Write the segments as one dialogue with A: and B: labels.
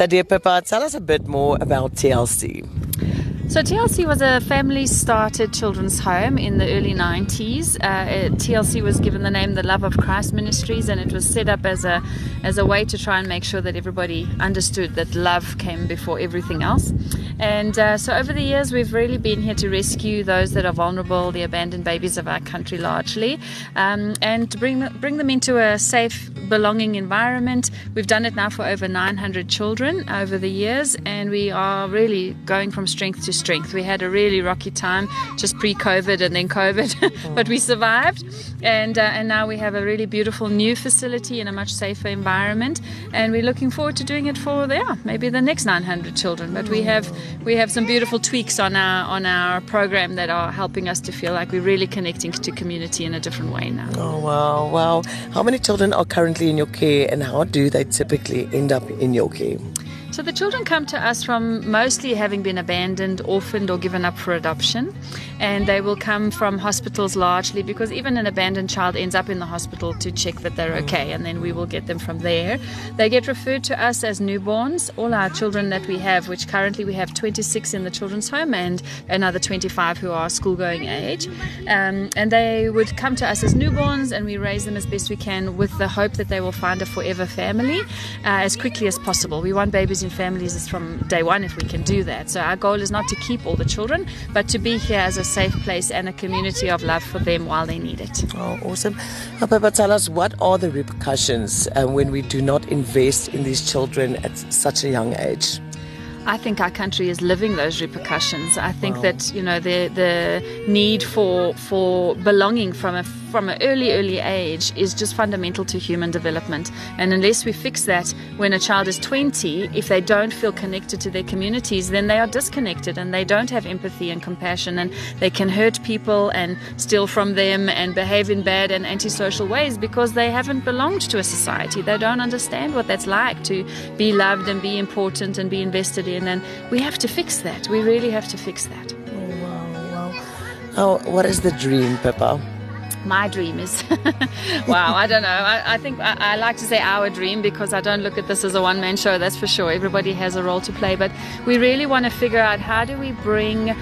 A: So, dear Pippa, tell us a bit more about TLC.
B: So TLC was a family-started children's home in the early 90s. Uh, TLC was given the name the Love of Christ Ministries, and it was set up as a as a way to try and make sure that everybody understood that love came before everything else. And uh, so over the years, we've really been here to rescue those that are vulnerable, the abandoned babies of our country, largely, um, and to bring bring them into a safe, belonging environment. We've done it now for over 900 children over the years, and we are really going from strength to strength. We had a really rocky time just pre-COVID and then COVID, but we survived, and uh, and now we have a really beautiful new facility in a much safer environment, and we're looking forward to doing it for yeah maybe the next 900 children. But we have we have some beautiful tweaks on our on our program that are helping us to feel like we're really connecting to community in a different way now.
A: Oh wow, wow! How many children are currently in your care, and how do they typically end up in your care?
B: So the children come to us from mostly having been abandoned, orphaned, or given up for adoption. And they will come from hospitals largely because even an abandoned child ends up in the hospital to check that they're okay, and then we will get them from there. They get referred to us as newborns. All our children that we have, which currently we have 26 in the children's home and another 25 who are school going age. Um, and they would come to us as newborns, and we raise them as best we can with the hope that they will find a forever family uh, as quickly as possible. We want babies in families is from day one if we can do that. So our goal is not to keep all the children, but to be here as a safe place and a community of love for them while they need it.
A: Oh, awesome. Now, Pippa, tell us what are the repercussions uh, when we do not invest in these children at such a young age?
B: I think our country is living those repercussions. I think wow. that you know the the need for for belonging from a from an early, early age is just fundamental to human development. And unless we fix that when a child is 20, if they don't feel connected to their communities, then they are disconnected and they don't have empathy and compassion and they can hurt people and steal from them and behave in bad and antisocial ways because they haven't belonged to a society. They don't understand what that's like to be loved and be important and be invested in. And we have to fix that. We really have to fix that.
A: Oh, what is the dream, Pippa?
B: My dream is. Wow i don't know. I, I think I, I, like to say our dream because i don't look at this as a one-man show that's for sure. Everybody has a role to play but we really want to figure out how do we bring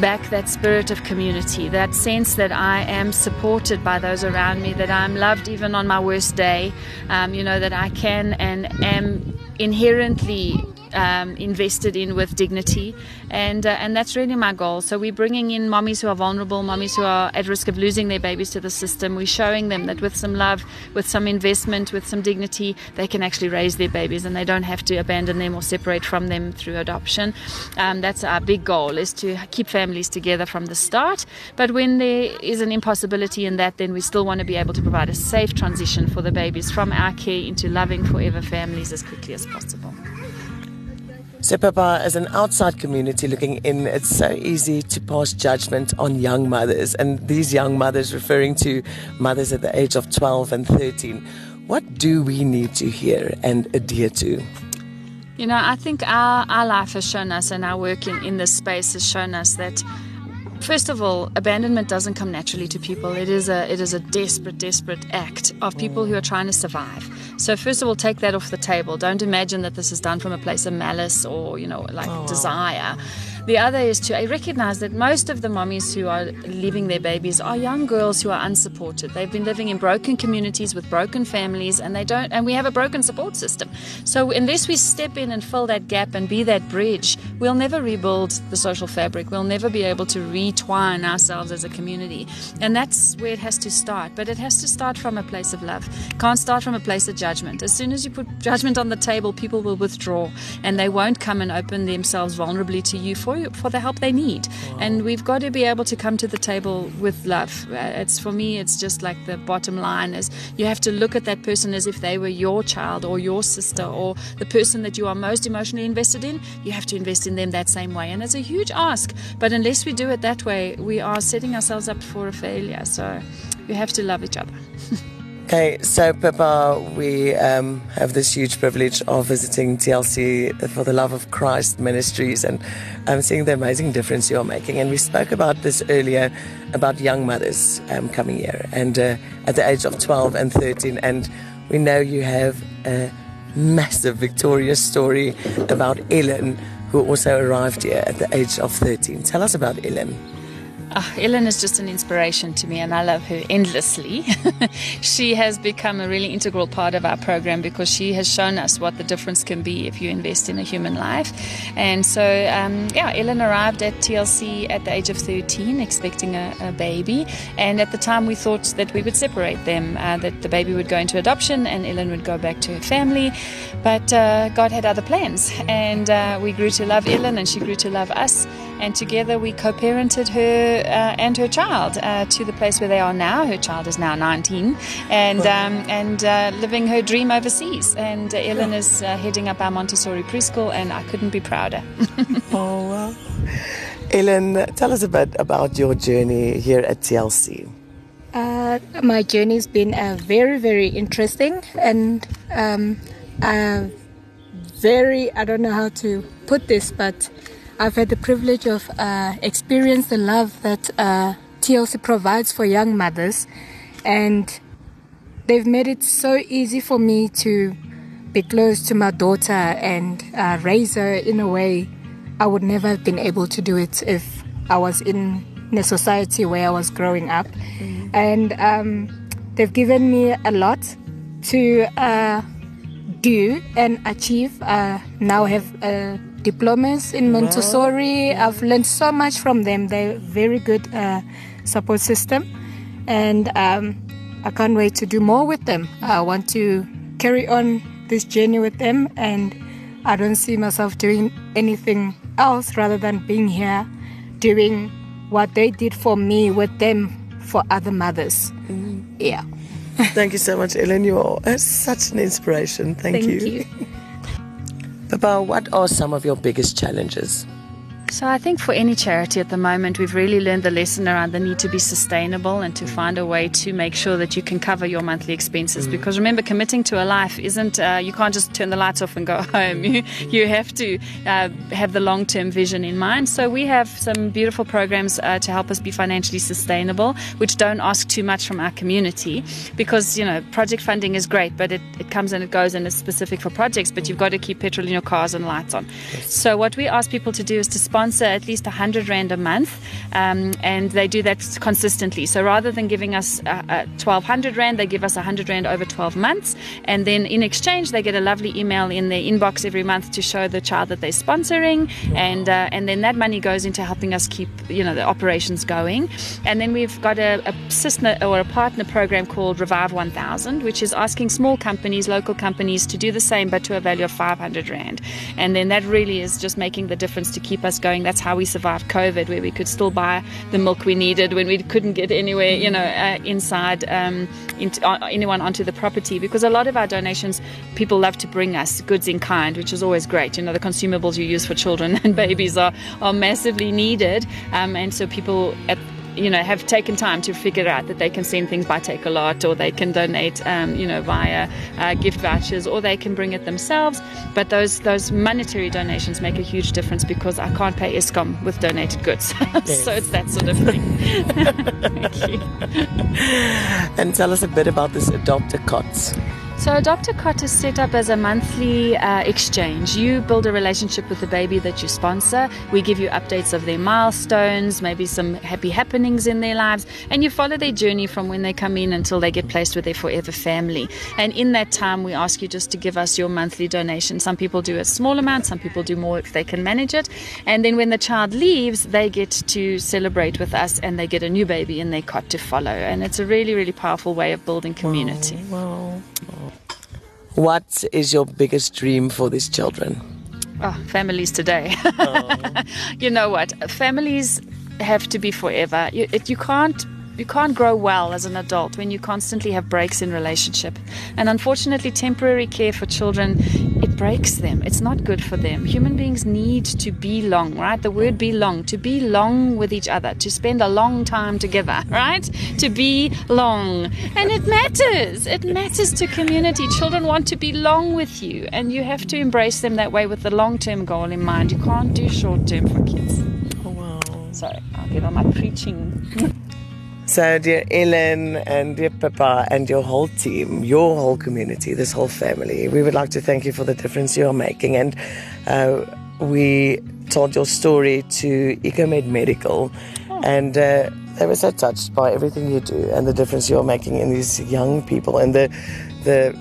B: back that spirit of community that sense that i am supported by those around me that i'm loved even on my worst day um, you know that i can and am inherently um, invested in with dignity, and uh, and that's really my goal. So we're bringing in mommies who are vulnerable, mommies who are at risk of losing their babies to the system. We're showing them that with some love, with some investment, with some dignity, they can actually raise their babies, and they don't have to abandon them or separate from them through adoption. Um, that's our big goal: is to keep families together from the start. But when there is an impossibility in that, then we still want to be able to provide a safe transition for the babies from our care into loving forever families as quickly as possible.
A: So, Pippa, as an outside community looking in, it's so easy to pass judgment on young mothers, and these young mothers referring to mothers at the age of 12 and 13. What do we need to hear and adhere to?
B: You know, I think our, our life has shown us, and our work in, in this space has shown us that First of all, abandonment doesn't come naturally to people. It is a it is a desperate, desperate act of people who are trying to survive. So first of all, take that off the table. Don't imagine that this is done from a place of malice or you know like oh. desire. The other is to recognize that most of the mommies who are leaving their babies are young girls who are unsupported. They've been living in broken communities with broken families, and they don't. And we have a broken support system. So unless we step in and fill that gap and be that bridge, we'll never rebuild the social fabric. We'll never be able to retwine ourselves as a community. And that's where it has to start. But it has to start from a place of love. Can't start from a place of judgment. As soon as you put judgment on the table, people will withdraw, and they won't come and open themselves vulnerably to you for for for the help they need. Wow. And we've got to be able to come to the table with love. Uh, it's for me, it's just like the bottom line is you have to look at that person as if they were your child or your sister or the person that you are most emotionally invested in. You have to invest in them that same way, and it's a huge ask. But unless we do it that way, we are setting ourselves up for a failure. So we have to love each other.
A: Okay, so Pippa, we um, have this huge privilege of visiting TLC for the Love of Christ Ministries and um, seeing the amazing difference you're making. And we spoke about this earlier about young mothers um, coming here and uh, at the age of 12 and 13. And we know you have a massive victorious story about Ellen, who also arrived here at the age of 13. Tell us about Ellen.
B: Oh, Ellen is just an inspiration to me, and I love her endlessly. she has become a really integral part of our program because she has shown us what the difference can be if you invest in a human life. And so, um, yeah, Ellen arrived at TLC at the age of 13, expecting a, a baby. And at the time, we thought that we would separate them, uh, that the baby would go into adoption and Ellen would go back to her family. But uh, God had other plans, and uh, we grew to love Ellen, and she grew to love us. And together, we co parented her uh, and her child uh, to the place where they are now. Her child is now 19 and um, and uh, living her dream overseas. And Ellen is heading up our Montessori preschool, and I couldn't be prouder.
A: oh wow! Ellen, tell us a bit about your journey here at TLC.
C: Uh, my journey's been uh, very, very interesting and um, uh, very, I don't know how to put this, but I've had the privilege of uh, experience the love that uh, TLC provides for young mothers, and they've made it so easy for me to be close to my daughter and uh, raise her in a way I would never have been able to do it if I was in a society where I was growing up. Mm-hmm. And um, they've given me a lot to uh, do and achieve. Uh, now have a diplomas in Montessori. I've learned so much from them. They're very good uh, support system, and um, I can't wait to do more with them. I want to carry on this journey with them, and I don't see myself doing anything else rather than being here, doing what they did for me with them for other mothers. Mm. Yeah.
A: Thank you so much, Ellen. You are such an inspiration. Thank,
C: Thank
A: you.
C: you.
A: Pippa, what are some of your biggest challenges?
B: So I think for any charity at the moment, we've really learned the lesson around the need to be sustainable and to find a way to make sure that you can cover your monthly expenses. Mm. Because remember, committing to a life isn't uh, you can't just turn the lights off and go home. You you have to uh, have the long term vision in mind. So we have some beautiful programs uh, to help us be financially sustainable, which don't ask too much from our community. Because you know, project funding is great, but it, it comes and it goes and it's specific for projects. But you've got to keep petrol in your cars and lights on. So what we ask people to do is to sponsor sponsor at least 100 Rand a month, um, and they do that consistently. So rather than giving us uh, uh, 1200 Rand, they give us 100 Rand over 12 months, and then in exchange, they get a lovely email in their inbox every month to show the child that they're sponsoring, and uh, and then that money goes into helping us keep you know the operations going. And then we've got a, a sister or a partner program called Revive 1000, which is asking small companies, local companies, to do the same, but to a value of 500 Rand. And then that really is just making the difference to keep us going That's how we survived COVID, where we could still buy the milk we needed when we couldn't get anywhere, you know, uh, inside um, into, uh, anyone onto the property. Because a lot of our donations, people love to bring us goods in kind, which is always great. You know, the consumables you use for children and babies are, are massively needed. Um, and so people at you know, have taken time to figure out that they can send things by Takealot or they can donate, um, you know, via uh, gift vouchers or they can bring it themselves. But those those monetary donations make a huge difference because I can't pay Eskom with donated goods. Yes. so it's that sort of thing. Thank you.
A: And tell us a bit about this Adopt a Cots.
B: So, Adopt a Cot is set up as a monthly uh, exchange. You build a relationship with the baby that you sponsor. We give you updates of their milestones, maybe some happy happenings in their lives, and you follow their journey from when they come in until they get placed with their forever family. And in that time, we ask you just to give us your monthly donation. Some people do a small amount, some people do more if they can manage it. And then when the child leaves, they get to celebrate with us and they get a new baby in their cot to follow. And it's a really, really powerful way of building community.
A: Wow, wow. What is your biggest dream for these children?
B: Oh, families today. Oh. you know what? Families have to be forever. You, it, you can't you can't grow well as an adult when you constantly have breaks in relationship. And unfortunately, temporary care for children, it breaks them. It's not good for them. Human beings need to be long, right? The word belong, to be long with each other, to spend a long time together, right? To be long. And it matters. It matters to community. Children want to be long with you, and you have to embrace them that way with the long term goal in mind. You can't do short term for kids.
A: Oh, wow.
B: Sorry, I'll get on my preaching.
A: So, dear Ellen and dear Pippa and your whole team, your whole community, this whole family, we would like to thank you for the difference you are making. And uh, we told your story to EcoMed Medical, and uh, they were so touched by everything you do and the difference you are making in these young people and the the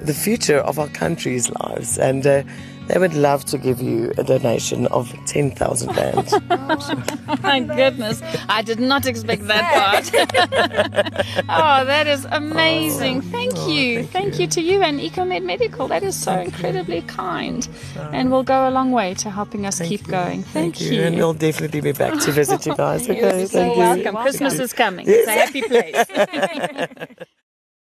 A: the future of our country's lives. And uh, they would love to give you a donation of 10,000 rand.
B: My goodness, I did not expect that part. oh, that is amazing. Oh. Thank oh, you.
A: thank
B: thank,
A: you.
B: you. to you and EcoMed Medical. That is so incredibly kind and will go a long way to helping us keep going. Thank, you.
A: And we'll definitely be back to visit you guys. Okay,
B: You're so
A: thank you.
B: welcome. Christmas is coming.
A: Yes.
B: It's a happy place.